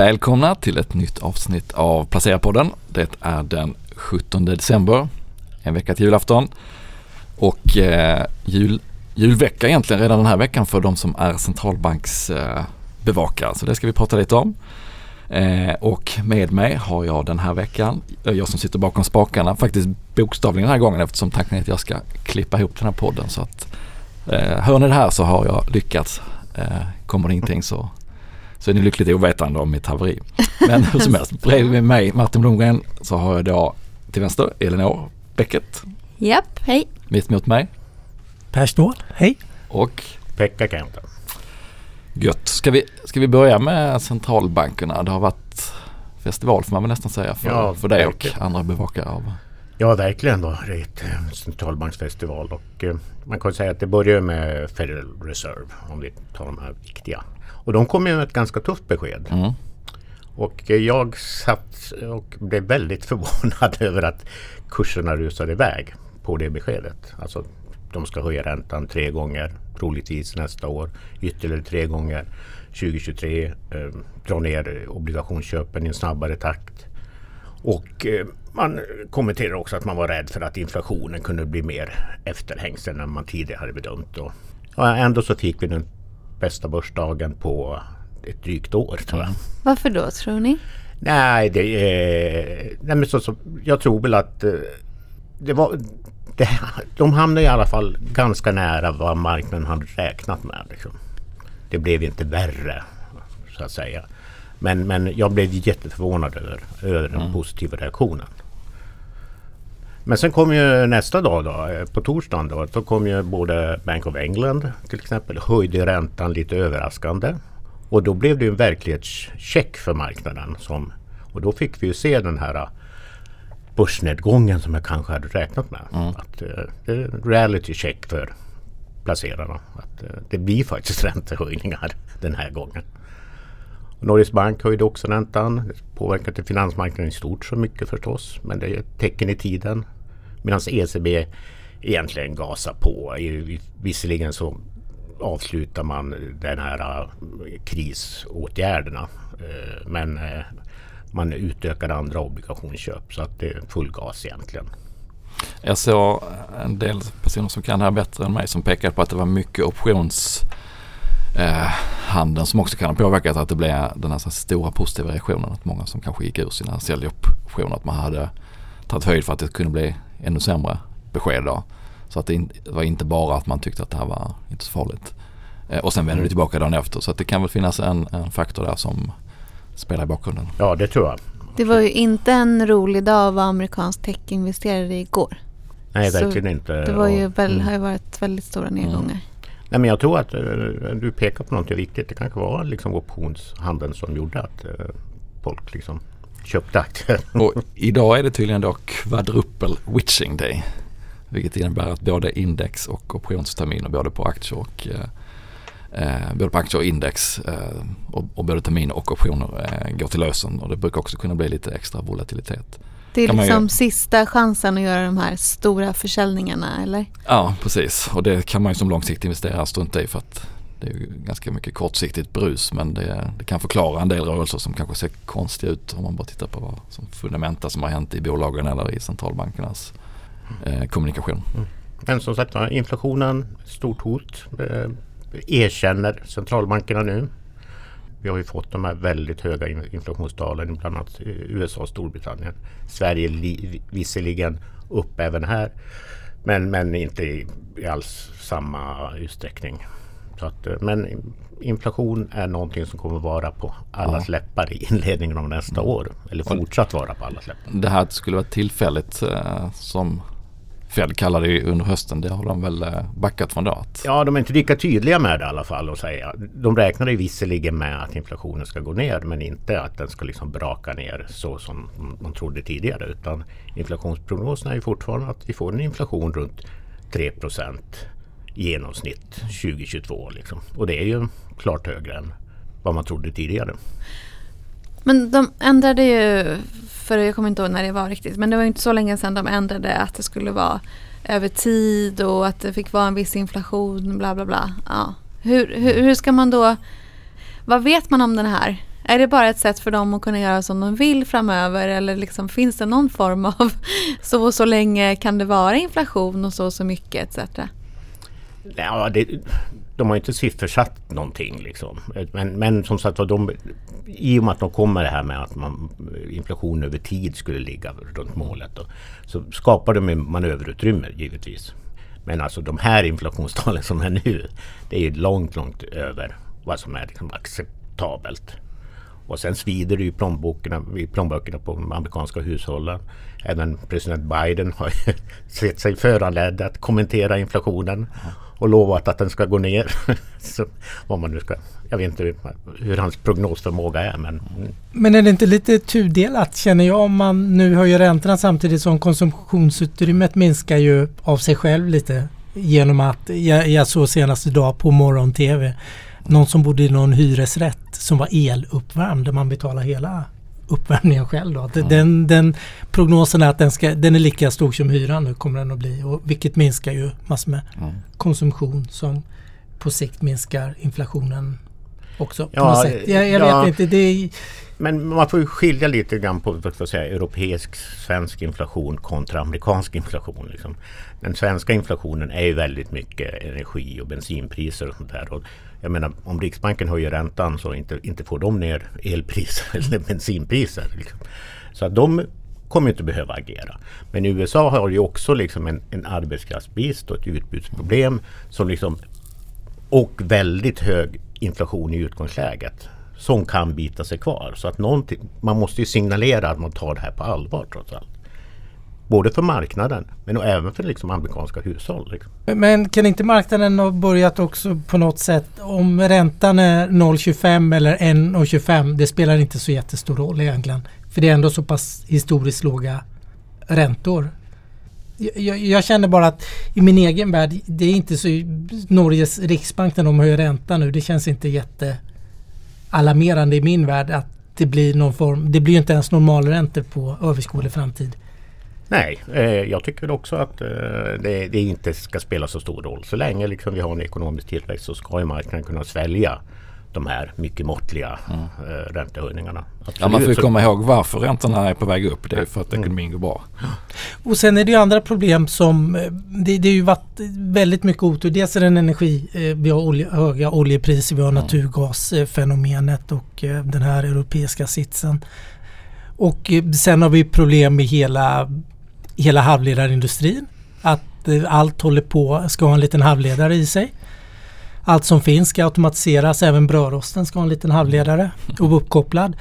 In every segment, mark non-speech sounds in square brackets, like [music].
Välkomna till ett nytt avsnitt av Placerarpodden. Det är den 17 december, en vecka till julafton. Och eh, jul, julvecka egentligen redan den här veckan för de som är centralbanksbevakare. Eh, Så det ska vi prata lite om. Eh, och med mig har jag den här veckan, eh, jag som sitter bakom spakarna, faktiskt bokstavligen den här gången eftersom tanken är att jag ska klippa ihop den här podden. Så att, eh, hör ni det här så har jag lyckats. Eh, kommer det ingenting så så är ni lyckligt ovetande om mitt haveri. Men hur som helst, bredvid mig Martin Blomgren så har jag då till vänster Elinor Bäcket. Japp, hej. Mitt mot mig. Per Ståhl, hej. Och Pekka Kenta. Gött. Ska vi, ska vi börja med centralbankerna? Det har varit festival får man väl nästan säga för, Ja, för dig och andra bevakare av. Ja, verkligen. Då. Det är ett eh, centralbanksfestival och eh, man kan säga att det börjar med Federal Reserve om vi tar de här viktiga. Och de kom med ett ganska tufft besked. Mm. Och jag satt och blev väldigt [laughs] förvånad över att kurserna rusade iväg på det beskedet. Alltså de ska höja räntan tre gånger, troligtvis nästa år, ytterligare tre gånger 2023, eh, dra ner obligationsköpen i en snabbare takt. Och eh, man kommenterar också att man var rädd för att inflationen kunde bli mer efterhängsen än man tidigare hade bedömt. Och, ja, ändå så fick vi den bästa börsdagen på ett drygt år tror jag. Varför då tror ni? Nej, det är... Nej, men så, så, jag tror väl att eh, det var... Det, de hamnade i alla fall ganska nära vad marknaden hade räknat med. Liksom. Det blev inte värre, så att säga. Men, men jag blev jätteförvånad över, över den positiva reaktionen. Men sen kom ju nästa dag då, eh, på torsdagen då, så kom ju både Bank of England till exempel höjde räntan lite överraskande. Och då blev det ju en verklighetscheck för marknaden. Som, och då fick vi ju se den här eh, börsnedgången som jag kanske hade räknat med. Att, eh, det är en reality check för placerarna. Att, eh, det blir faktiskt [laughs] räntehöjningar den här gången. Norges Bank höjde också räntan. Det påverkar inte finansmarknaden i stort så mycket förstås. Men det är ett tecken i tiden. Medan ECB egentligen gasar på. Visserligen så avslutar man den här eh, krisåtgärderna. Eh, men eh, man utökar andra obligationsköp så att det är full gas egentligen. Jag såg en del personer som kan det här bättre än mig som pekade på att det var mycket options eh, handeln som också kan ha påverkat att det blev den här stora positiva reaktionen. Att många som kanske gick ur sina säljoptioner att man hade tagit höjd för att det kunde bli ännu sämre besked då. Så att det, in, det var inte bara att man tyckte att det här var inte så farligt. Eh, och sen vände det tillbaka dagen efter. Så att det kan väl finnas en, en faktor där som spelar i bakgrunden. Ja, det tror jag. Det var ju inte en rolig dag att vara amerikansk techinvesterare igår. Nej, verkligen inte. Det var ju väl, mm. har ju varit väldigt stora nedgångar. Nej, men jag tror att eh, du pekar på något viktigt. Det kanske var liksom optionshandeln som gjorde att eh, folk liksom köpte aktier. [laughs] Och idag är det tydligen då quadruple witching day. Vilket innebär att både index och optionsterminer både på aktier och eh, eh, både på aktier och index eh, och, och både terminer och optioner eh, går till lösen och det brukar också kunna bli lite extra volatilitet. Det är Kan liksom sista chansen att göra de här stora försäljningarna, eller? Ja precis och det kan man ju som långsiktig investerare strunta i för att det är ju ganska mycket kortsiktigt brus men det, det kan förklara en del rörelser som kanske ser konstiga ut om man bara tittar på vad som fundamenta som har hänt i bolagen eller i centralbankernas eh, kommunikation. Men som sagt inflationen, stort hot. Eh, erkänner centralbankerna nu. Vi har ju fått de här väldigt höga in- inflationstalen i bland annat i USA och Storbritannien. Sverige li- visserligen upp även här. Men, men inte i, i alls samma utsträckning. Så att, eh, men inflation är någonting som kommer vara på allas läppar i inledningen av nästa år. Eller fortsatt vara på allas läppar. Det här skulle vara tillfälligt eh, som Fed kallade det under hösten. Det har de väl eh, backat från då. Ja, de är inte lika tydliga med det i alla fall att säga. De räknar ju visserligen med att inflationen ska gå ner men inte att den ska liksom braka ner så som man trodde tidigare. Utan inflationsprognoserna är ju fortfarande att vi får en inflation runt 3 i genomsnitt 2022. Liksom. Och det är ju klart högre än vad man trodde tidigare. Men de ändrade ju, för jag kommer inte ihåg när det var riktigt, men det var inte så länge sedan de ändrade att det skulle vara över tid och att det fick vara en viss inflation, bla bla bla. Ja. Hur, hur, hur ska man då, vad vet man om den här? Är det bara ett sätt för dem att kunna göra som de vill framöver eller liksom, finns det någon form av [laughs] så och så länge kan det vara inflation och så och så mycket etc? Ja, det, de har inte siffersatt någonting liksom. Men, men som sagt de, i och med att de kommer det här med att man, inflation över tid skulle ligga runt målet. Då, så skapar de manöverutrymme givetvis. Men alltså de här inflationstalen som är nu, det är långt, långt över vad som är liksom acceptabelt. Och sen svider det i plånböckerna, i plånböckerna på de amerikanska hushållen. Även president Biden har [laughs] sett sig föranledd att kommentera inflationen och lovat att den ska gå ner. [laughs] Så vad man nu ska, jag vet inte hur, hur hans prognosförmåga är. Men, men är det inte lite tudelat känner jag om man nu höjer räntorna samtidigt som konsumtionsutrymmet minskar ju av sig själv lite genom att jag, jag såg senast idag på morgon-tv någon som bodde i någon hyresrätt som var eluppvärmd där man betalar hela uppvärmningen själv. Då. Mm. Den, den, prognosen är att den, ska, den är lika stor som hyran nu kommer den att bli. Och, vilket minskar ju massor med mm. konsumtion som på sikt minskar inflationen också. Ja. Jag, jag ja, vet inte. Det är, men man får ju skilja lite grann på vad säga, europeisk svensk inflation kontra amerikansk inflation. Liksom. Den svenska inflationen är ju väldigt mycket energi och bensinpriser och sånt där. Och jag menar om Riksbanken höjer räntan så inte, inte får de ner elpriser [laughs] eller bensinpriser. Liksom. Så att de kommer inte behöva agera. Men USA har ju också liksom en, en arbetskraftsbrist och ett utbudsproblem som liksom, och väldigt hög inflation i utgångsläget som kan bita sig kvar. Så att man måste ju signalera att man tar det här på allvar trots allt. Både för marknaden men även för liksom amerikanska hushåll. Liksom. Men kan inte marknaden ha börjat också på något sätt om räntan är 0,25 eller 1,25 det spelar inte så jättestor roll egentligen. För det är ändå så pass historiskt låga räntor. Jag, jag, känner bara att i min egen värld, det är inte så Norges riksbank när de höjer räntan nu, det känns inte jätte alarmerande i min värld att det blir någon form, det blir inte ens normalräntor på överskådlig framtid. Nej, eh, jag tycker också att eh, det, det, inte ska spela så stor roll. Så länge liksom vi har en ekonomisk tillväxt så ska ju marknaden kunna svälja de här mycket måttliga mm. eh, räntehöjningarna. Ja, man får ju komma ihåg varför räntorna är på väg upp. Det är för att mm. ekonomin går bra. Och sen är det ju andra problem som eh, det, det är ju varit väldigt mycket otur. Dels är det en energi, eh, vi har olje, höga oljepriser, vi har mm. naturgasfenomenet och eh, den här europeiska sitsen. Och eh, sen har vi problem med hela, hela halvledarindustrin. Att eh, allt håller på, ska ha en liten halvledare i sig allt som finns ska automatiseras. Även brödrosten ska ha en liten halvledare och vara uppkopplad.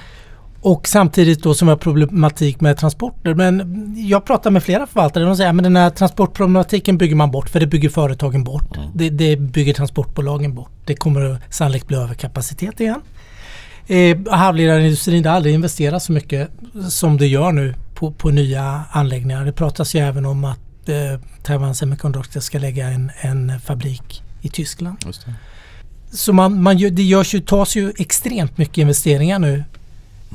Och samtidigt då som vi har problematik med transporter. Men jag pratar med flera förvaltare och de säger att den här transportproblematiken bygger man bort för det bygger företagen bort. Mm. Det, det, bygger transportbolagen bort. Det kommer sannolikt bli överkapacitet igen. Eh, halvledarindustrin har aldrig investerat så mycket som det gör nu på, på nya anläggningar. Det pratas ju även om att eh, Taiwan Semiconductor ska lägga en, en fabrik i Tyskland. Så man, man, det görs ju, tas ju extremt mycket investeringar nu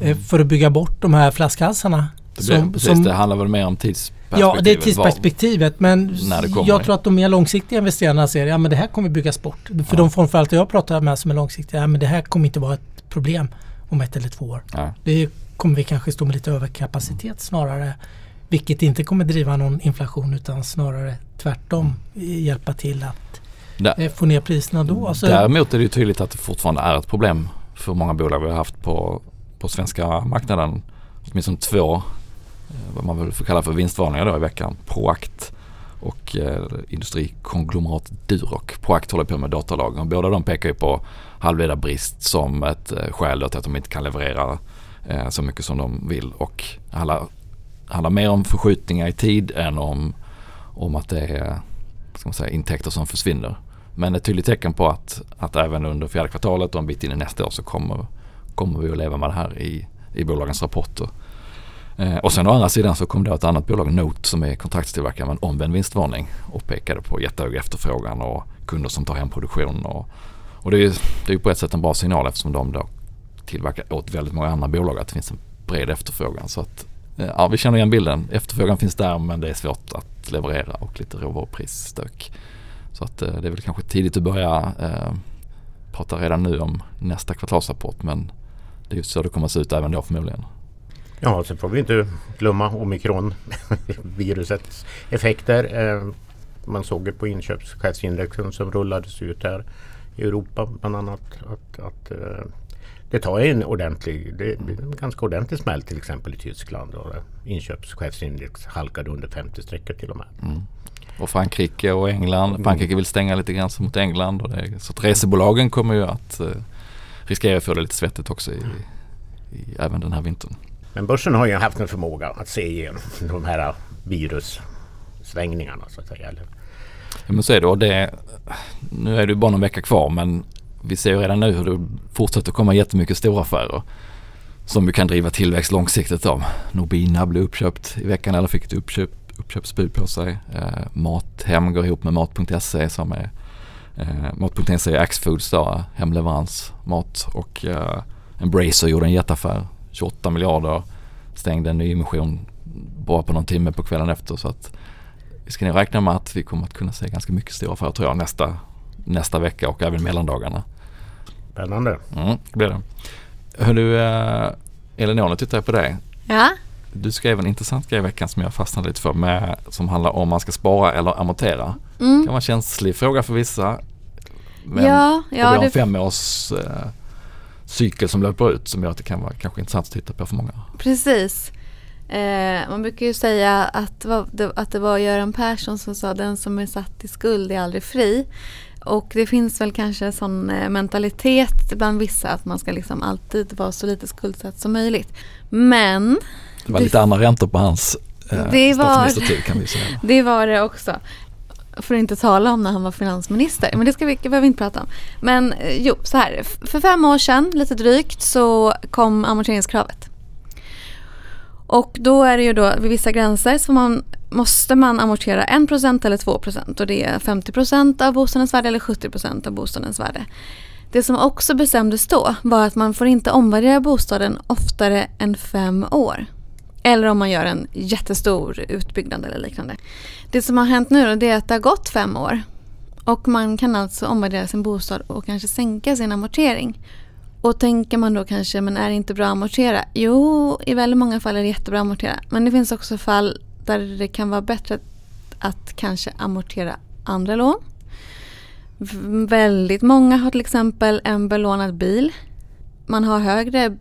eh, mm. för att bygga bort de här flaskhalsarna. Det, blir, som, precis, som, det handlar väl mer om tidsperspektivet? Ja, det är tidsperspektivet. Men jag tror att de mer långsiktiga investerarna ser ja men det här kommer byggas bort. För ja. de framförallt jag pratar med som är långsiktiga, ja men det här kommer inte vara ett problem om ett eller två år. Ja. Det kommer vi kanske stå med lite överkapacitet snarare. Vilket inte kommer driva någon inflation utan snarare tvärtom hjälpa till att där, eh, få ner priserna då. Alltså, däremot är det ju tydligt att det fortfarande är ett problem för många bolag vi har haft på, på svenska marknaden. Åtminstone två, eh, vad man väl får kalla för vinstvarningar då i veckan. Proact och eh, industrikonglomerat Duroc. Proact håller på med datorlagen och båda de pekar ju på halvledarbrist som ett eh, skäl till att de inte kan leverera eh, så mycket som de vill och handlar, handlar mer om förskjutningar i tid än om, om att det är ska man säga, intäkter som försvinner. Men ett tydligt tecken på att, att även under fjärde kvartalet och en bit in i nästa år så kommer, kommer vi att leva med det här i, i bolagens rapporter. Eh, och sen å andra sidan så kom det ett annat bolag, Note, som är kontraktstillverkare med en omvänd vinstvarning och pekade på jättehög efterfrågan och kunder som tar hem produktion. Och, och det är ju det är på ett sätt en bra signal eftersom de då tillverkar åt väldigt många andra bolag att det finns en bred efterfrågan. Så att, eh, ja, vi känner igen bilden. Efterfrågan finns där men det är svårt att leverera och lite råvaruprisstök. Så att eh, det är väl kanske tidigt att börja eh, prata redan nu om nästa kvartalsrapport men det är så det kommer att se ut även då förmodligen. Ja, sen får vi inte glömma omikronvirusets [laughs] effekter. Eh, man såg ju på inköpschefsindexen som rullades ut här i Europa bland annat. Att, att eh, det tar en ordentlig, det en ganska ordentlig smäll till exempel i Tyskland. Och inköpschefsindex halkade under 50 strecket till och med. Mm. Och Frankrike och England. Mm. Frankrike vill stänga lite gränser mot England. Och det, så att resebolagen kommer ju att eh, riskera att få det lite svettigt också i, i, även den här vintern. Men börsen har ju haft en förmåga att se igenom [laughs] de här virussvängningarna så att säga. Ja men så är det och det, nu är det bara någon vecka kvar men vi ser ju redan nu hur det fortsätter komma jättemycket stora affärer som vi kan driva tillväxt långsiktigt Om. Nobina blev uppköpt i veckan eller fick ett uppköp, uppköpsbud på sig. Eh, Mathem går ihop med Mat.se som är eh, Mat.se är Axfoods då, hemleverans mat och eh, Embracer gjorde en jätteaffär 28 miljarder stängde en ny emission bara på någon timme på kvällen efter så att vi ska nog räkna med att vi kommer att kunna se ganska mycket stora affärer tror jag nästa, nästa vecka och även mellandagarna. Spännande. Mm, det blir det. Hör du, eh, Elinor, nu tittar jag på dig. Ja? Du skrev en intressant grej i veckan som jag fastnade lite för med, som handlar om man ska spara eller amortera. Mm. Det kan vara en känslig fråga för vissa. Men ja, ja, vi har en femårs eh, cykel som löper ut som gör att det kan vara kanske intressant att titta på för många. Precis. Eh, man brukar ju säga att, att det var Göran Persson som sa den som är satt i skuld är aldrig fri. Och det finns väl kanske sån eh, mentalitet bland vissa att man ska liksom alltid vara så lite skuldsatt som möjligt. Men det var lite andra räntor på hans eh, det var, kan vi säga. [laughs] Det var det också. För att inte tala om när han var finansminister. Men det ska vi, behöver vi inte prata om. Men eh, jo, så här. För fem år sedan, lite drygt, så kom amorteringskravet. Och då är det ju då vid vissa gränser så man, måste man amortera 1% eller 2% och det är 50% av bostadens värde eller 70% av bostadens värde. Det som också bestämdes då var att man får inte omvärdera bostaden oftare än fem år. Eller om man gör en jättestor utbyggnad eller liknande. Det som har hänt nu då, är att det har gått fem år. Och man kan alltså omvärdera sin bostad och kanske sänka sin amortering. Och tänker man då kanske, men är det inte bra att amortera? Jo, i väldigt många fall är det jättebra att amortera. Men det finns också fall där det kan vara bättre att, kanske amortera andra lån. Väldigt många har till exempel en belånad bil. Man har högre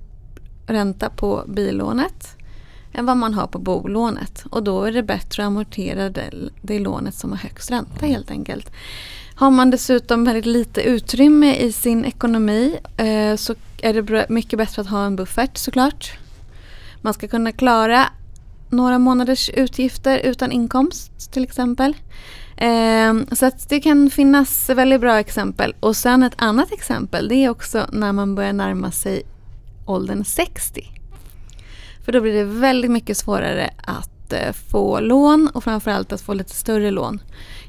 ränta på billånet än vad man har på bolånet. Och då är det bättre att amortera det, det lånet som har högst ränta helt enkelt. Har man dessutom väldigt lite utrymme i sin ekonomi eh, så är det mycket bättre att ha en buffert såklart. Man ska kunna klara några månaders utgifter utan inkomst till exempel. Eh, så att det kan finnas väldigt bra exempel. Och sen ett annat exempel det är också när man börjar närma sig åldern 60. För då blir det väldigt mycket svårare att Eh, få lån och framförallt att få lite större lån.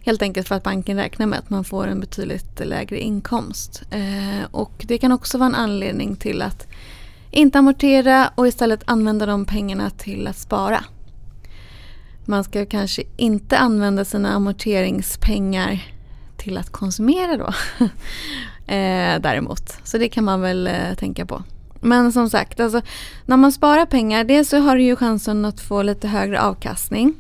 Helt enkelt för att banken räknar med att man får en betydligt lägre inkomst. Eh, och det kan också vara en anledning till att inte amortera och istället använda de pengarna till att spara. Man ska kanske inte använda sina amorteringspengar till att konsumera då. [laughs] Eh, däremot. Så det kan man väl tänka på. Men som sagt, alltså, när man sparar pengar, dels så har du ju chansen att få lite högre avkastning.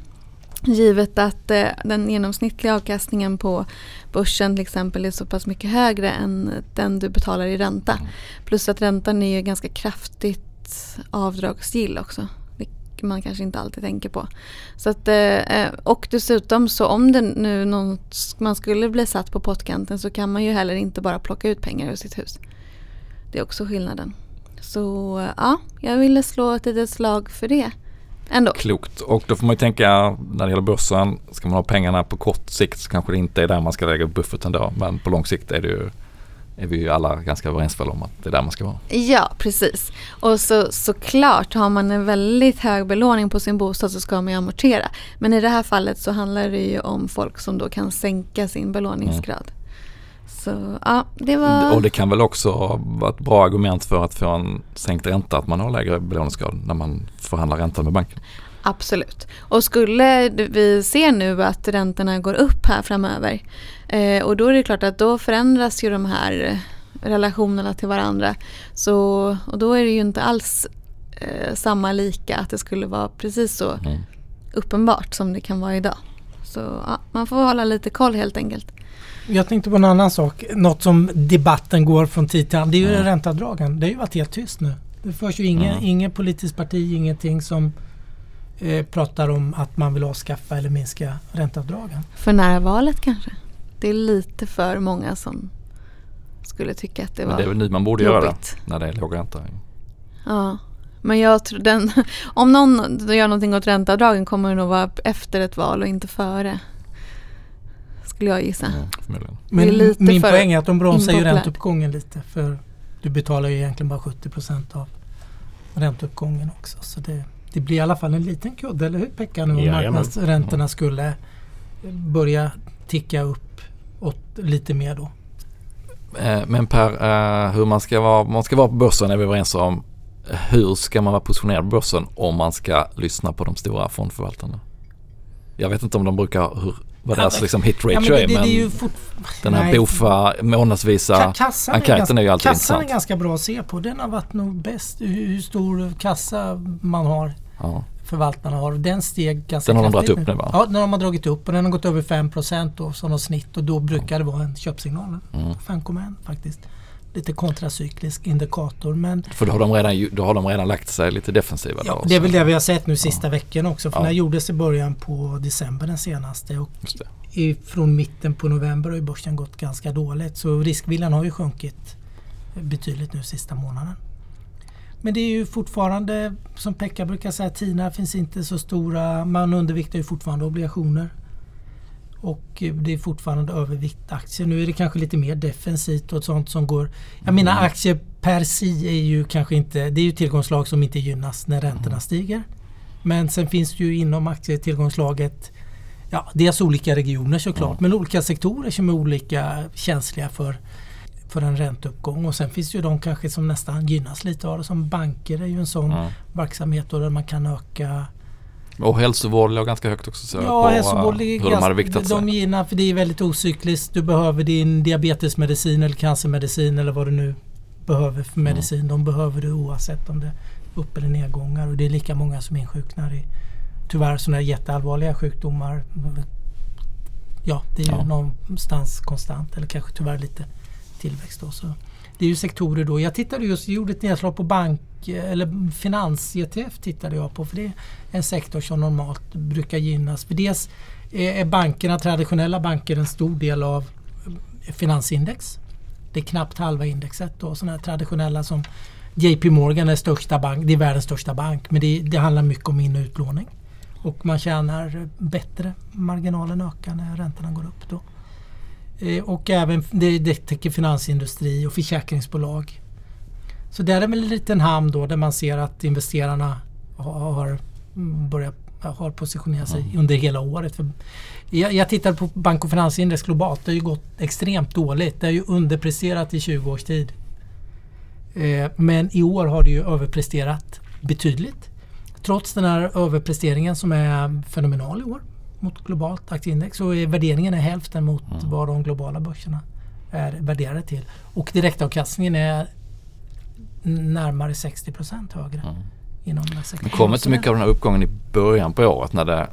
Givet att eh, den genomsnittliga avkastningen på börsen till exempel är så pass mycket högre än den du betalar i ränta. Mm. Plus att räntan är ju ganska kraftigt avdragsgill också. Vilket man kanske inte alltid tänker på. Så att, eh, och dessutom så om det nu något, man skulle bli satt på pottkanten så kan man ju heller inte bara plocka ut pengar ur sitt hus. Det är också skillnaden. Så ja, jag ville slå ett litet slag för det. Ändå. Klokt. Och då får man ju tänka när det gäller börsen, ska man ha pengarna på kort sikt så kanske det inte är där man ska lägga bufferten då. Men på lång sikt är det ju är vi ju alla ganska överens om att det är där man ska vara. Ja, precis. Och så, såklart, har man en väldigt hög belåning på sin bostad så ska man ju amortera. Men i det här fallet så handlar det ju om folk som då kan sänka sin belåningsgrad. Mm. Så ja, det var... Och det kan väl också vara ett bra argument för att få en sänkt ränta att man har lägre belåningsgrad när man förhandlar räntan med banken. Absolut. Och skulle vi se nu att räntorna går upp här framöver eh, och då är det klart att då förändras ju de här relationerna till varandra. Så, och då är det ju inte alls eh, samma lika att det skulle vara precis så Mm. uppenbart som det kan vara idag. Så ja, man får hålla lite koll helt enkelt. Jag tänkte på en annan sak. Något som debatten går från tid till annan. Det är ju Mm. ränteavdragen. Det har ju varit helt tyst nu. Det förs ju ingen, Mm. ingen politiskt parti, ingenting som eh, pratar om att man vill avskaffa eller minska ränteavdragen. För nära valet kanske. Det är lite för många som skulle tycka att det Men var det är väl nu man borde göra jobbigt. det. När det är låg ränta. Ja, men jag tror den, [laughs] om någon gör någonting åt ränteavdragen kommer det nog vara efter ett val och inte före. Skulle jag gissa. Mm, är Men lite min poäng är att de bromsar ju ränteuppgången lite. För du betalar ju egentligen bara 70% av ränteuppgången också. Så det, det blir i alla fall en liten kudde, eller hur Pekka? Nu om marknadsräntorna skulle börja ticka upp åt lite mer då. Eh, Men Per, eh, hur man ska, vara, man ska vara på börsen är vi överens om. Hur ska man vara positionerad på börsen om man ska lyssna på de stora fondförvaltarna? Jag vet inte om de brukar, hur, vad deras men- liksom hit Ja, men det, är det, men det är ju fort... den här Nej. BOFA månadsvisa Ka- kassan är enkäten ganska, är ju alltid kassan intressant. är ganska bra att se på. Den har varit nog bäst. Hur, stor kassa man har, Ja. förvaltarna har. Den steg ganska Den har de kraftigt dragit upp nu, va? Ja, den har man dragit upp och den har gått över 5 då som något snitt och då brukar det vara en köpsignal. Mm. 5,1 faktiskt. Lite kontracyklisk indikator men För då har, de redan, då har de redan lagt sig lite defensiva. ja, det är väl det vi har sett nu sista veckan också. För Ja. den gjordes i början på december den senaste och från mitten på november har ju börsen gått ganska dåligt. Så riskviljan har ju sjunkit betydligt nu sista månaden. Men det är ju fortfarande, som Pekka brukar säga, TINA finns inte så stora. Man underviktar ju fortfarande obligationer. Och eh, det är fortfarande övervikt aktier. Nu är det kanske lite mer defensivt och sånt som går... Jag menar aktier per si är ju kanske inte... Det är ju tillgångslag som inte gynnas när räntorna stiger. Men sen finns det ju inom aktietillgångslaget Ja, dels olika regioner såklart, men olika sektorer som är olika känsliga för, för en ränteuppgång. Och sen finns det ju de kanske som nästan gynnas lite av det. Som banker är ju en sån Mm. verksamhet där man kan öka Och hälsovård låg ganska högt också så Ja, på hälsovård eh, ligger hur de hade viktat de sig. gynnar för det är väldigt ocykliskt. Du behöver din diabetesmedicin eller cancermedicin eller vad du nu behöver för Mm. medicin. De behöver du oavsett om det är upp eller nedgångar. Och det är lika många som insjuknar i tyvärr sådana jätteallvarliga sjukdomar. Ja, det är ju Ja. någonstans konstant eller kanske tyvärr lite tillväxt då. Så det är ju sektorer då. Jag tittade just, gjorde ett nedslag på bank eller finans-ETF tittade jag på för det är en sektor som normalt brukar gynnas. För dels är bankerna, traditionella banker, en stor del av finansindex. Det är knappt halva indexet då. Sådana här traditionella som JP Morgan är största bank, det är världens största bank men det, det handlar mycket om in och utlåning. Och man tjänar bättre, marginalen ökar när räntorna går upp då. Eh, Och även det, det täcker finansindustri och försäkringsbolag. Så där är väl en liten hamn då där man ser att investerarna har, börjat har positionerat sig under hela året. För jag, jag tittar på bank och finansindex globalt. Det har ju gått extremt dåligt. Det har ju underpresterat i 20 års tid. Eh, men i år har det ju överpresterat betydligt. Trots den här överpresteringen som är fenomenal i år mot globalt aktieindex så är värderingen är hälften mot vad de globala börserna är värderade till. Och direktavkastningen är närmare 60% högre Mm. inom den här sektorn. Men kom inte mycket av den här uppgången i början på året när det,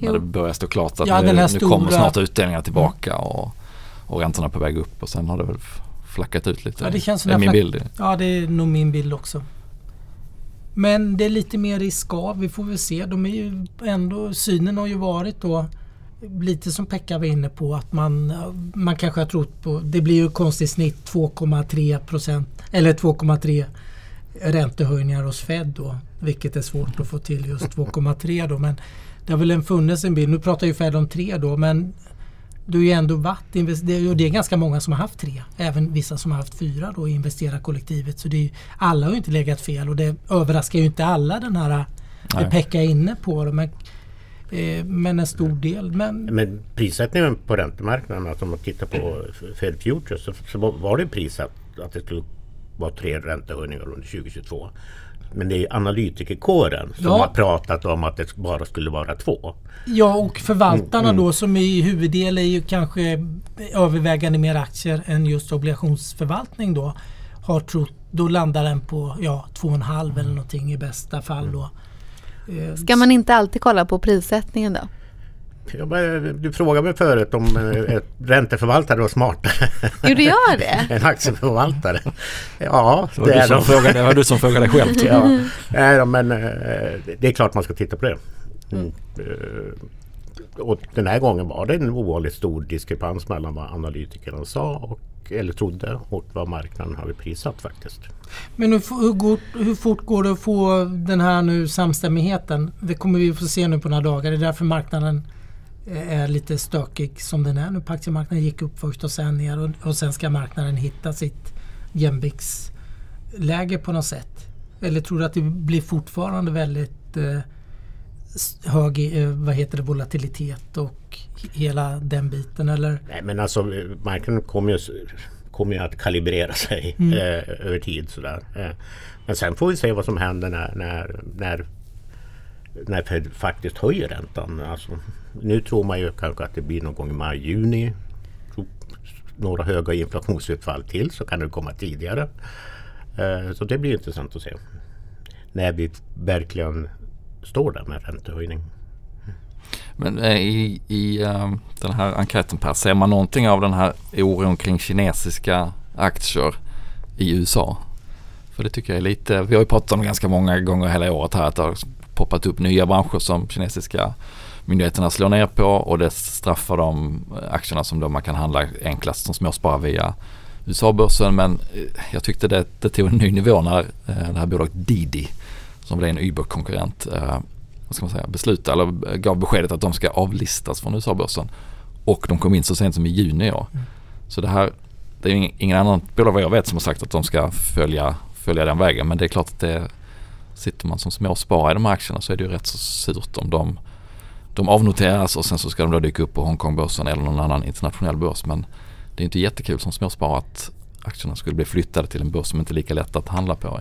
när det började stå klart att Ja, nu, nu kommer snart utdelningarna tillbaka och, och räntorna på väg upp och sen har det väl flackat ut lite. Ja, det känns som det är min bild. Ja, det är nog min bild också. Men det är lite mer risk av. Vi får väl se. De är ju ändå, synen har ju varit då lite som Pekka var inne på att man, man kanske har trott på, det blir ju konstigt snitt 2,3 procent eller 2,3 räntehöjningar hos Fed då. Vilket är svårt att få till just 2,3 då. Men det har väl funnits en bild. Nu pratar ju Fed om 3 då men du har ju ändå varit invest- det är- och det är ganska många som har haft tre. Även vissa som har haft fyra då i investerarkollektivet. Så det är, alla har ju inte legat fel och det överraskar ju inte alla den här Nej. det Pekka är inne på. det, Men, eh, men en stor del. Men Men prissättningen på räntemarknaden, alltså om man tittar på Fed Futures så, så var det prissatt att det skulle vara tre räntehöjningar under 2022. Men det är analytikerkåren som Ja. har pratat om att det bara skulle vara två. Ja och förvaltarna Mm, mm. då som i huvuddel är ju kanske övervägande mer aktier än just obligationsförvaltning då. Har trott, då landar den på ja, 2,5 eller någonting i bästa fall då. Ska man inte alltid kolla på prissättningen då? Jag bara, du frågade mig förut om eh, ett ränteförvaltare var smartare Gjorde jag det? än [laughs] aktieförvaltare. Ja, Det var, det du är som de. frågade, det var du som frågade själv. [laughs] Ja, nej, men eh, det är klart man ska titta på det. Mm. Eh, Och den här gången var det en ovanligt stor diskrepans mellan vad analytikerna sa och, eller trodde och vad marknaden hade prissatt faktiskt. Men hur, hur, går, hur fort går det att få den här nu samstämmigheten? Det kommer vi få se nu på några dagar. Det är därför marknaden är lite stökig som den är nu på aktiemarknaden. gick upp först och sen ner och, och sen ska marknaden hitta sitt jämviktsläge på något sätt. Eller tror du att det blir fortfarande väldigt eh, hög eh, vad heter det, volatilitet och hela den biten? Eller? Nej men alltså eh, marknaden kommer ju, kommer ju att kalibrera sig Mm. eh, över tid. Sådär. Eh, men sen får vi se vad som händer när, när, när, när Fed faktiskt höjer räntan. Alltså, nu tror man ju kanske att det blir någon gång i maj, juni. Några höga inflationsutfall till så kan det komma tidigare. Eh, så det blir intressant att se. När vi verkligen står där med räntehöjning. Men eh, i, i eh, den här enkäten Per, ser man någonting av den här oron kring kinesiska aktier i USA? För det tycker jag är lite, vi har ju pratat om det ganska många gånger hela året här att det har poppat upp nya branscher som kinesiska myndigheterna slår ner på och det straffar de aktierna som då man kan handla enklast som småsparare via USA-börsen. Men eh, jag tyckte det, det tog en ny nivå när eh, det här bolaget Didi som blev en Uber-konkurrent eh, vad ska man säga, beslutade eller gav beskedet att de ska avlistas från USA-börsen. Och de kom in så sent som i juni i år. Mm. Så det här, det är ing- ingen annan bolag vad jag vet som har sagt att de ska följa, följa den vägen. Men det är klart att det, sitter man som småsparare i de här aktierna så är det ju rätt så surt om de, de avnoteras och sen så ska de då dyka upp på Hongkongbörsen eller någon annan internationell börs. Men det är inte jättekul som småsparare att aktierna skulle bli flyttade till en börs som inte är lika lätt att handla på.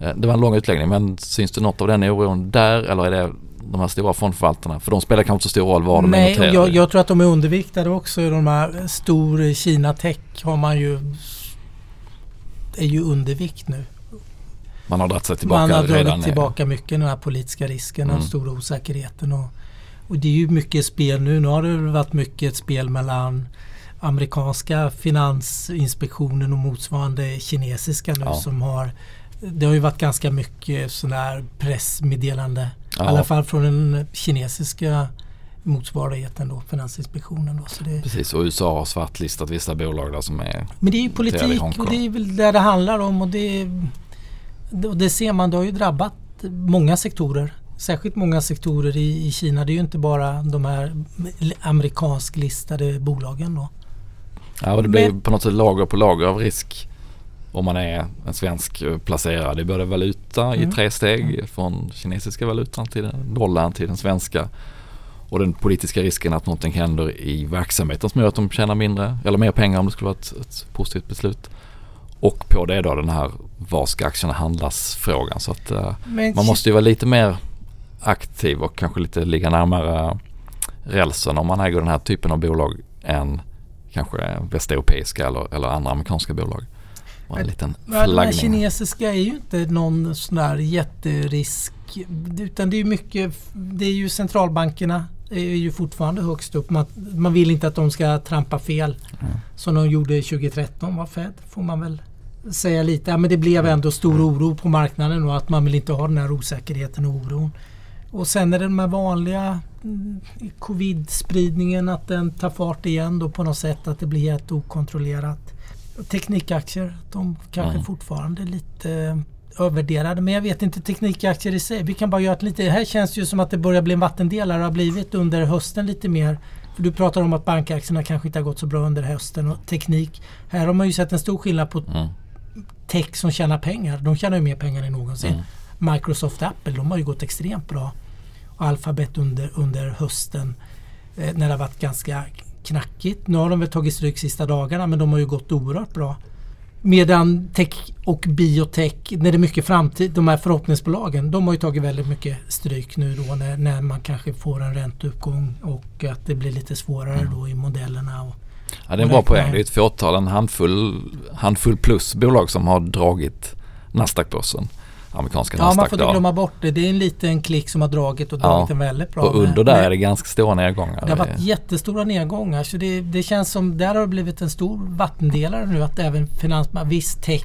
Eh, Det var en lång utläggning men syns det något av den oron där eller är det de här stora fondförvaltarna? För de spelar kanske inte så stor roll var de är Nej, noterade. jag, jag tror att de är underviktade också. De här stor Kina Tech har man ju är ju undervikt nu. Man har dragit sig tillbaka man har redan. dragit tillbaka mycket den här politiska risken och Mm. den stora osäkerheten. Och, och det är ju mycket spel nu. Nu har det varit mycket spel mellan amerikanska finansinspektionen och motsvarande kinesiska nu Ja. som har det har ju varit ganska mycket sådana här pressmeddelande. Ja. I alla fall från den kinesiska motsvarigheten då, Finansinspektionen. Då. Så det, Precis och USA har svartlistat vissa bolag där som är men det är ju politik och det är väl det det handlar om och det, och det ser man, det har ju drabbat många sektorer. Särskilt många sektorer i, i Kina. Det är ju inte bara de här amerikansk listade bolagen då. Ja, och det blir Men- på något sätt lager på lager av risk om man är en svensk eh, placerad i både valuta i Mm. tre steg från kinesiska valutan till den, dollarn till den svenska. Och den politiska risken att någonting händer i verksamheten som gör att de tjänar mindre eller mer pengar om det skulle vara ett, ett positivt beslut. Och på det då den här var ska aktierna handlas frågan. Så att eh, Men man måste ju vara lite mer aktiv och kanske lite ligga närmare rälsen om man äger den här typen av bolag än kanske västeuropeiska eller, eller andra amerikanska bolag. Och en liten Ja, den flaggning. kinesiska är ju inte någon sån där jätterisk. Utan det är ju mycket, det är ju centralbankerna är ju fortfarande högst upp. Man, man vill inte att de ska trampa fel. Mm. Som de gjorde 2013 var Fed, får man väl säga lite. Ja, men det blev ändå stor oro på marknaden och att man vill inte ha den här osäkerheten och oron. Och sen är det de här vanliga mm, covid-spridningen att den tar fart igen då på något sätt. Att det blir helt okontrollerat. Teknikaktier, de kanske Mm. fortfarande är lite eh, övervärderade. Men jag vet inte teknikaktier i sig. Vi kan bara göra ett lite... Här känns det ju som att det börjar bli en vattendelare. Det har blivit under hösten lite mer. För du pratar om att bankaktierna kanske inte har gått så bra under hösten. Och teknik. Här har man ju sett en stor skillnad på Mm. tech som tjänar pengar. De tjänar ju mer pengar än någonsin. Mm. Microsoft och Apple, de har ju gått extremt bra. Och Alphabet under, under hösten eh, när det har varit ganska knackigt. Nu har de väl tagit stryk sista dagarna men de har ju gått oerhört bra. Medan tech och biotech, när det är mycket framtid, de här förhoppningsbolagen, de har ju tagit väldigt mycket stryk nu då när, när man kanske får en ränteuppgång och att det blir lite svårare Mm. då i modellerna. Och, Ja, det är en bra poäng. Det är ett fåtal, en handfull, handfull plus bolag som har dragit Nasdaq-börsen. Amerikanska ja, man får inte glömma bort det. Det är en liten klick som har dragit och dragit Ja. en väldigt bra. Och under där men- är det ganska stora nedgångar. Det har varit jättestora nedgångar så det, det känns som där har det blivit en stor vattendelare nu att även finans, viss tech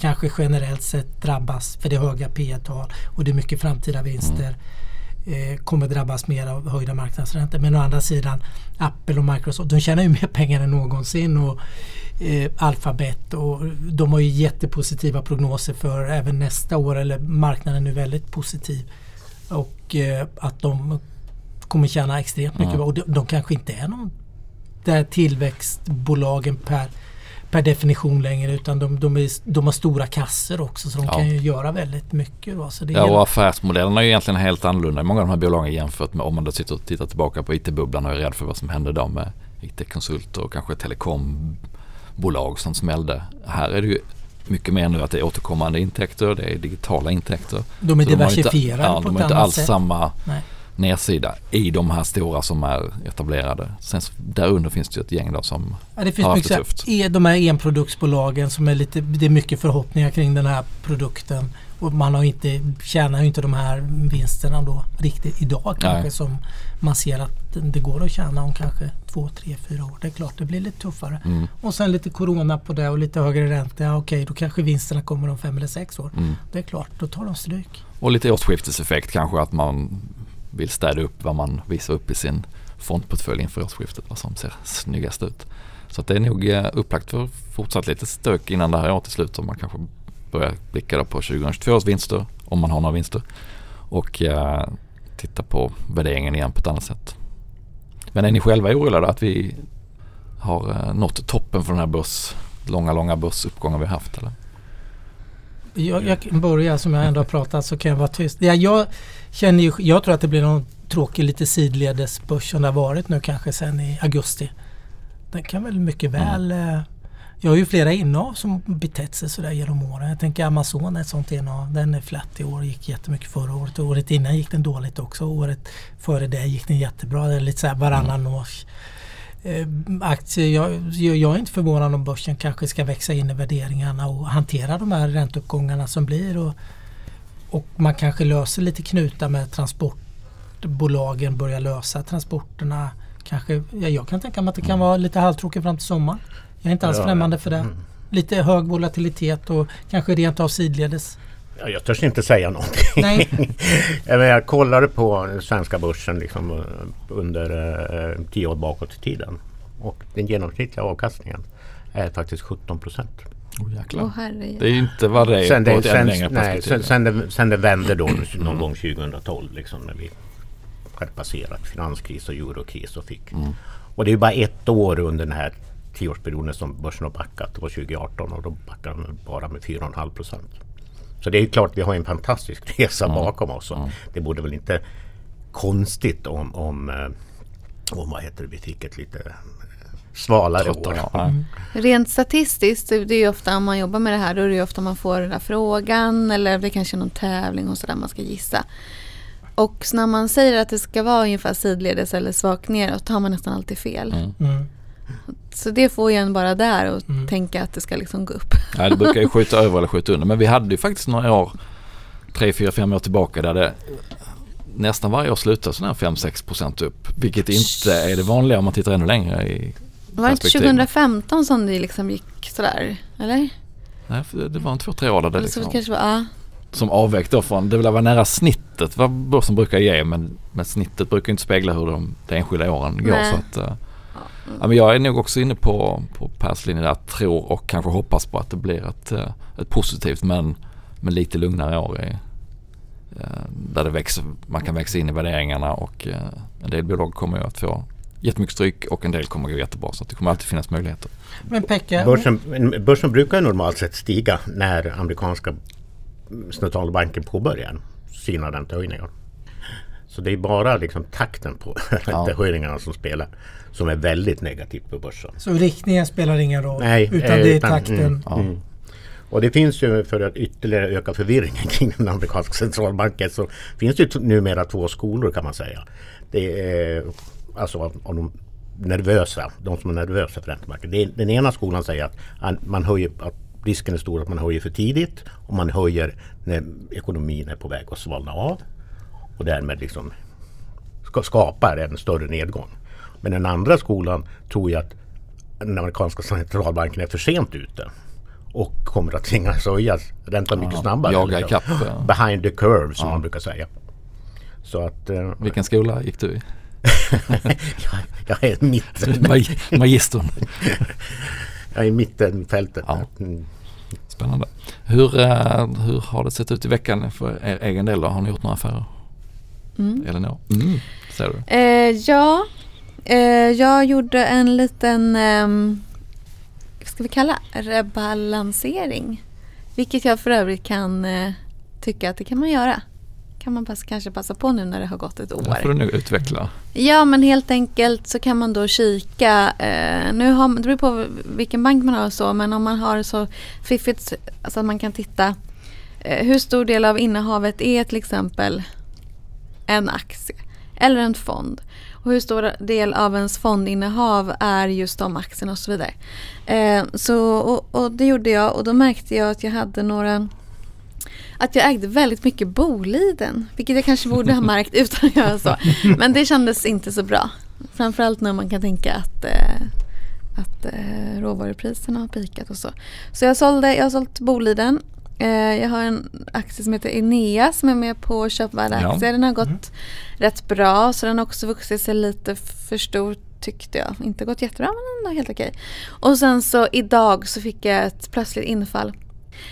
kanske generellt sett drabbas för det är höga P tal och det är mycket framtida vinster. Eh, kommer drabbas mer av höjda marknadsräntor. Men å andra sidan Apple och Microsoft de tjänar ju mer pengar än någonsin. Och, eh, Alphabet och de har ju jättepositiva prognoser för även nästa år. Eller marknaden är väldigt positiv. Och eh, att de kommer tjäna extremt mycket. Ja. Och de, de kanske inte är någon där tillväxtbolagen per, per definition längre utan de, de, är, de har stora kasser också så de Ja. kan ju göra väldigt mycket. Då. Så det Ja, och affärsmodellerna är ju egentligen helt annorlunda i många av de här bolagen jämfört med om man då sitter och tittar tillbaka på IT-bubblan och är rädd för vad som hände då med IT-konsulter och kanske telekombolag som smällde. Här är det ju mycket mer nu att det är återkommande intäkter, det är digitala intäkter. de är Så de har inte- diversifierade ja, på De ett har inte annat alls sätt. samma Nej. Nedsida i de här stora som är etablerade. Sen så- därunder finns det ju ett gäng då som Ja, det finns har haft det tufft. e- de här enproduktsbolagen som är lite, det är mycket förhoppningar kring den här produkten. Och man har inte, tjänar ju inte de här vinsterna då riktigt idag kanske Nej. som man ser att det går att tjäna om kanske två, tre, fyra år. Det är klart det blir lite tuffare. Mm. Och sen lite corona på det och lite högre ränta. Ja, okej, då kanske vinsterna kommer om fem eller sex år. Mm. Det är klart, då tar de stryk. Och lite årsskifteseffekt kanske att man vill städa upp vad man visar upp i sin fondportfölj inför årsskiftet. Vad som ser snyggast ut. Så att det är nog eh, upplagt för fortsatt lite stök innan det här året är slut. Och man kanske börjar blicka då på 2022 års vinster om man har några vinster. Och eh, titta på värderingen igen på ett annat sätt. Men är ni själva oroliga att vi har eh, nått toppen för den här börs, långa, långa börsuppgången vi har haft? Eller? Jag, jag börja som jag ändå har pratat så kan jag vara tyst. Ja, jag, känner ju, jag tror att det blir någon tråkig lite sidledes börs som det har varit nu kanske sen i augusti. Den kan väl mycket väl... Eh, jag har ju flera innehav som betett sig sådär genom åren. Jag tänker Amazon är ett sånt innehav. Den är flat i år. Gick jättemycket förra året. Och året innan gick den dåligt också. Året före det gick den jättebra. Det är lite såhär varannan års eh, aktier. Jag, jag, är inte förvånad om börsen kanske ska växa in i värderingarna och hantera de här ränteuppgångarna som blir. Och, och man kanske löser lite knutar med transportbolagen, börjar lösa transporterna. Kanske, ja, jag kan tänka mig att det kan vara lite halvtråkigt fram till sommaren. Jag är inte alls Ja, främmande för det. mm. Lite hög volatilitet och kanske rent av sidledes. Ja, jag törs inte säga någonting. Nej. [laughs] jag, kollade på svenska börsen liksom, eh, under eh, tio år bakåt i tiden. Och den genomsnittliga avkastningen är faktiskt 17 procent. Oh, herre. Det är inte vad det är Sen på det, ett ännu sen, längre nej, sen, sen, det, sen det vände då [clears throat] någon gång 2012 liksom, när vi hade passerat finanskris och eurokris och fick. Mm. Och det är bara ett år under den här tioårsperioden som börsen har backat. Det var 2018 och då backade den bara med 4,5 procent. Så det är ju klart vi har en fantastisk [laughs] resa Mm. bakom oss. Och Det borde väl inte konstigt om, om, eh, om vad heter det, vi fick ett lite eh, svalare år. ja. Rent statistiskt, det är ju ofta om man jobbar med det här, då är det ju ofta man får den där frågan eller det kanske är någon tävling och sådär man ska gissa. Och när man säger att det ska vara ungefär sidledes eller svagt neråt, då har man nästan alltid fel. Mm. Så det får ju en bara där och Mm. tänka att det ska liksom gå upp. Ja, det brukar ju skjuta över eller skjuta under. Men vi hade ju faktiskt några år, tre, fyra, fem år tillbaka där det nästan varje år slutade sådär 5-6 procent upp. Vilket inte är det vanliga om man tittar ännu längre i Var det inte perspektiv. 2015 som det liksom gick sådär? Eller? Nej, för det var en två, tre år där det liksom, kanske var, ja. som avvek då från, det vill vara nära snittet vad börsen brukar ge men, men snittet brukar inte spegla hur de, de enskilda åren går. Nej. Så att, eh, ja, men jag är nog också inne på, på Pers linje där, tror och kanske hoppas på att det blir ett, eh, ett positivt men, men lite lugnare år. I, eh, där det växer, man kan växa in i värderingarna och eh, en del bolag kommer ju att få jättemycket stryk och en del kommer att gå jättebra så att det kommer alltid finnas möjligheter. Men Pekka, Börsen, börsen brukar normalt sett stiga när amerikanska centralbanken påbörjar sina räntehöjningar. Så det är bara liksom takten på [laughs] räntehöjningarna som spelar som är väldigt negativt på börsen. Så riktningen spelar ingen roll? Nej, utan eh, det är utan- takten? mm, mm. Och det finns ju för att ytterligare öka förvirringen [laughs] kring den amerikanska centralbanken så finns det ju numera två skolor kan man säga. Det är alltså av, av de nervösa, de som är nervösa för räntemarknaden. Det är- Den ena skolan säger att an- man höjer, att risken är stor att man höjer för tidigt och man höjer när ekonomin är på väg att svalna av och därmed liksom ska, skapar en större nedgång. Men den andra skolan tror jag att den amerikanska centralbanken är för sent ute och kommer att tvingas höja räntan mycket snabbare. jaga liksom. ikapp, ja. Behind the curve som Ja. man brukar säga. Så att eh, Vilken skola gick du i? [laughs] jag, jag är mitt, Mag- Magistern. jag är i mittenfältet. [laughs] [laughs] Ja. Mm. Spännande. Hur, eh, hur har det sett ut i veckan för er egen del då? Har ni gjort några affärer? Mm. Elinor? Mm, ser du? Eh, ja, eh, jag gjorde en liten, ehm, vad ska vi kalla rebalansering. Vilket jag för övrigt kan eh, tycka att det kan man göra. Kan man pass, kanske passa på nu när det har gått ett Det får du år. nog utveckla. Ja men helt enkelt så kan man då kika, eh, nu har, det beror på vilken bank man har och så men om man har så fiffigt så att man kan titta eh, hur stor del av innehavet är till exempel en aktie eller en fond. Och hur stor del av ens fondinnehav är just de aktierna och så vidare. Eh, så, och, och det gjorde jag och då märkte jag att jag hade några att jag ägde väldigt mycket Boliden, vilket jag kanske borde ha märkt [laughs] utan att göra så. Men det kändes inte så bra. Framförallt när man kan tänka att, eh, att eh, råvarupriserna har pikat och så. Så jag, sålde, jag har sålt Boliden. Eh, jag har en aktie som heter Enea som är med på köpvärda Ja. Den har gått rätt bra så den har också vuxit sig lite för stor tyckte jag. Inte gått jättebra men ändå helt okej. Och sen så idag så fick jag ett plötsligt infall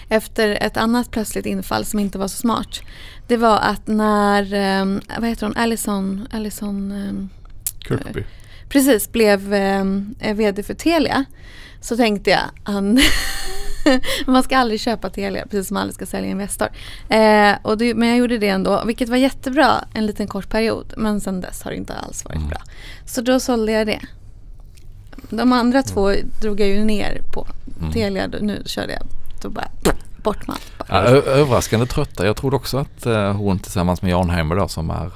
efter ett annat plötsligt infall som inte var så smart. Det var att när, eh, vad heter hon, Alison, Alison eh, Kirkby. precis blev eh, vd för Telia så tänkte jag han [laughs] [laughs] man ska aldrig köpa Telia precis som man aldrig ska sälja Investor. Eh, och det, men jag gjorde det ändå vilket var jättebra en liten kort period men sen dess har det inte alls varit Mm. bra. Så då sålde jag det. De andra två drog jag ju ner på. Mm. Telia, nu körde jag då bara bort allt. Ja, överraskande trötta. Jag trodde också att eh, hon tillsammans med Jan Heimer då som är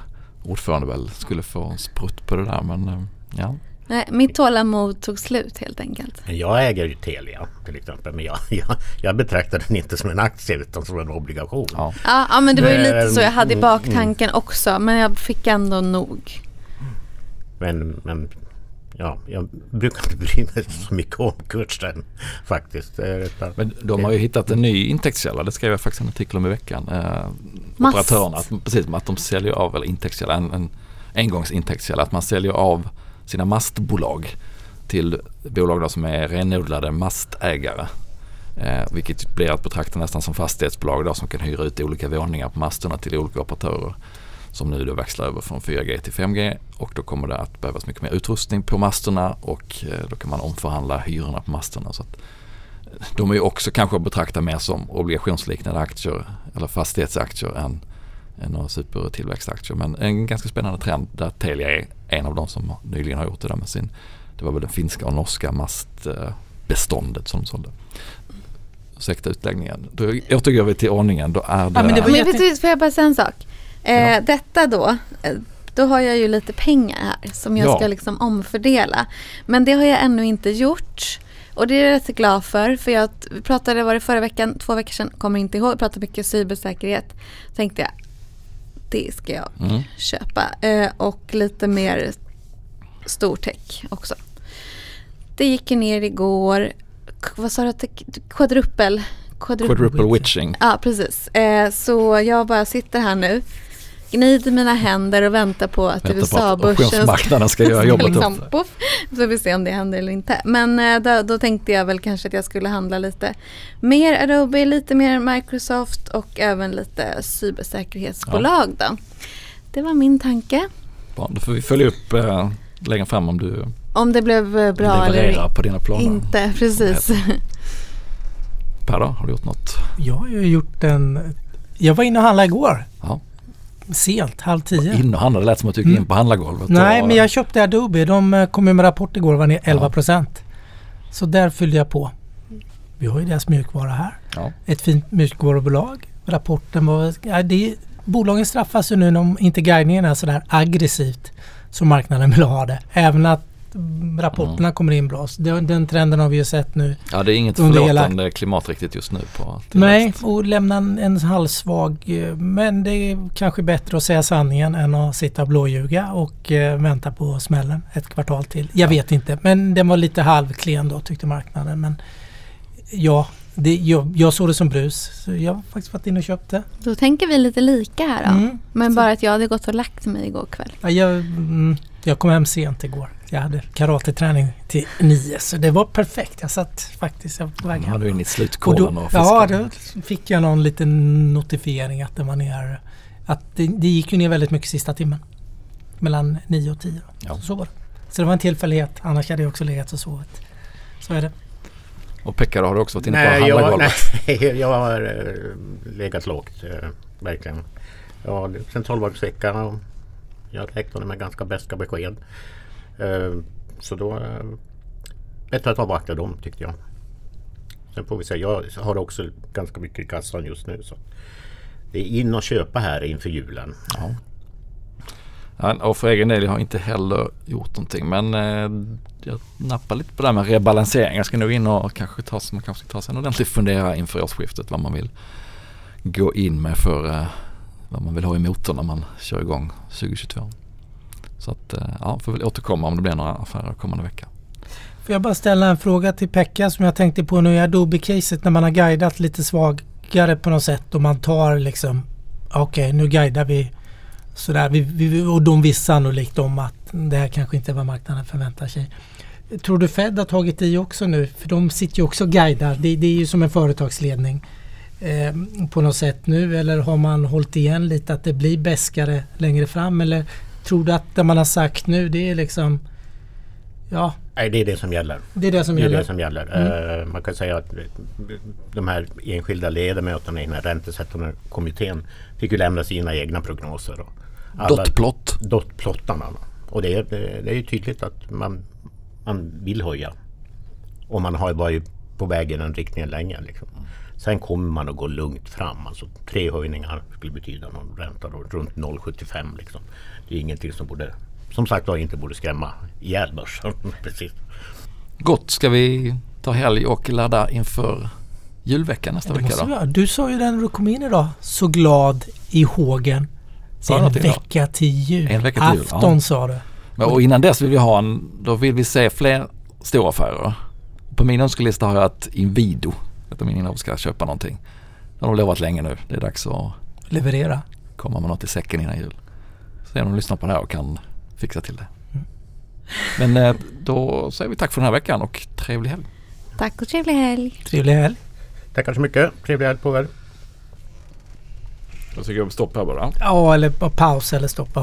ordförande väl skulle få en sprutt på det där men eh, ja. Nej, mitt tålamod tog slut helt enkelt. Men jag äger ju Telia till exempel. Men jag, [laughs] jag, jag betraktar den inte som en aktie utan som en obligation. ja. Ja, ja men det var ju lite så jag hade i mm, baktanken också men jag fick ändå nog. Men, men ja, jag brukar inte bry mig så mycket om kursen faktiskt. Men de har ju hittat en ny intäktskälla. Det skrev jag faktiskt en artikel om i veckan. Eh, operatörerna, att, precis att de säljer av, eller intäktskälla, en, en engångsintäktskälla. Att man säljer av sina mastbolag till bolag då som är renodlade mastägare. Eh, vilket blir att betrakta nästan som fastighetsbolag då som kan hyra ut olika våningar på masterna till olika operatörer. Som nu då växlar över från 4G till 5G och då kommer det att behövas mycket mer utrustning på masterna och eh, då kan man omförhandla hyrorna på masterna. Så att eh, de är ju också kanske att betrakta mer som obligationsliknande aktier eller fastighetsaktier än några supertillväxtaktier. Men en ganska spännande trend där Telia är en av de som nyligen har gjort det där med sin, det var väl den finska och norska mastbeståndet som de sålde. Ursäkta utläggningen. Då jag tycker över till ordningen. Då är det... men det var Men jätte- vet du, får jag bara säga en sak? Eh, Ja. Detta då, eh, då har jag ju lite pengar här som jag Ja. ska liksom omfördela. Men det har jag ännu inte gjort. Och det är jag rätt glad för. För jag vi pratade, var det förra veckan, två veckor sedan, kommer inte ihåg, pratade mycket cybersäkerhet. Tänkte jag, det ska jag Mm. köpa. Eh, och lite mer stortech också. Det gick ju ner igår. Vad sa du? Quadruppel? Quadruppel. Quadruple witching. Ja, precis. Eh, så jag bara sitter här nu, gnider mina händer och väntar på att USA-börsen ska göra jobbet [laughs] liksom, upp. poff, Så får vi se om det händer eller inte. Men eh, då, då tänkte jag väl kanske att jag skulle handla lite mer Adobe, lite mer Microsoft och även lite cybersäkerhetsbolag då. Det var min tanke. Bra, då får vi följa upp eh, längre fram om du Om det blev eh, bra eller på dina planer. inte. [laughs] Precis. Per då, har du gjort något? Jag har gjort en... Jag var inne och handlade igår. Ja. Sent, halv tio. In och handla, det lät som att du gick in Mm. på handlargolvet. Nej, och, men jag köpte Adobe. De eh, kom ju med rapport igår, var ner 11 procent. Så där fyllde jag på. Vi har ju deras mjukvara här. Ja. Ett fint mjukvarubolag. Rapporten var... Ja, det, bolagen straffas ju nu om inte guidningen är sådär aggressivt som marknaden vill ha det. Även att mm, rapporterna kommer in bra. Så den, den trenden har vi ju sett nu. ja, det är inget Under hela- förlåtande klimat riktigt just nu på Nej, och lämna en, en halvsvag... eh, Men det är kanske bättre att säga sanningen än att sitta och blåljuga och eh, vänta på smällen ett kvartal till. Jag vet inte, men den var lite halvklen då tyckte marknaden. Men ja, det, jag, jag såg det som brus. Så jag har faktiskt varit inne och köpt det. Då tänker vi lite lika här då. Mm. Men bara att jag hade gått och lagt mig igår kväll. Ja, jag, mm, jag kom hem sent igår. Jag hade karateträning till nio så det var perfekt. Jag satt faktiskt på väg hem. har du in i Och slutkåren då, och, ja, då fick jag någon liten notifiering att det var ner. Att det, det gick ju ner väldigt mycket sista timmen. Mellan 9 och 10. Ja. Så var det. Så det var en tillfällighet. Annars hade jag också legat och sovit. Så är det. Och Pekka har du också varit inne på Nej, jag, handlargolvet. [laughs] nej, jag har eh, legat lågt. Eh, verkligen. Ja, det- centralbanksveckan och jag räknade med ganska beska besked. Eh, så då... Eh, bättre att avvakta dem tyckte jag. Sen får vi se. Jag har också ganska mycket i kassan just nu. Så det är in och köpa här inför julen. Ja. Ja, och för egen del jag har inte heller gjort någonting men eh, jag nappar lite på det här med rebalansering. Jag ska nog in och kanske ta, man kanske ska ta sig en ordentlig fundera inför årsskiftet vad man vill gå in med för eh, vad man vill ha i motorn när man kör igång 2022. Så att eh, ja, får väl återkomma om det blir några affärer kommande vecka. Får jag bara ställa en fråga till Pekka som jag tänkte på nu i Adobe-caset när man har guidat lite svagare på något sätt och man tar liksom okej nu guidar vi sådär vi, vi, och de visste sannolikt om att det här kanske inte är vad marknaden förväntar sig. Tror du Fed har tagit i också nu? För de sitter ju också och guidar. Det, det är ju som en företagsledning eh, på något sätt nu eller har man hållit igen lite att det blir bäskare längre fram eller tror du att det man har sagt nu det är liksom ja Nej, det är det som gäller. det är det som Det gäller. det som gäller. Eh, man kan säga att de här enskilda ledamöterna i den här räntesättande kommittén fick ju lämna sina egna prognoser. Dotplott. Dotplottarna. Och det är, det är ju tydligt att man, man vill höja. Och man har varit på väg i den riktningen länge. Liksom. Sen kommer man att gå lugnt fram. Alltså tre höjningar skulle betyda någon ränta då, runt 0,75. Liksom. Det är ingenting som borde, som sagt var, inte borde skrämma ihjäl börsen. [laughs] Precis. Gott, ska vi ta helg och ladda inför julveckan nästa vecka då? Du sa ju det när du kom in idag, så glad i hågen. En vecka till jul. En vecka till jul, Afton ja. sa du. Men, och innan dess vill vi ha en, då vill vi se fler stora affärer. På min önskelista har jag att Inwido, att de innan ska köpa någonting. Det har de lovat länge nu. Det är dags att Leverera. komma med något i säcken innan jul. Se om de lyssnar på det här och kan fixa till det. Men eh, då säger vi tack för den här veckan och trevlig helg. Tack och trevlig helg. Trevlig helg. Tackar så mycket. Trevlig helg på er. Då tycker jag stopp här bara. Ja, eller bara paus eller stoppa.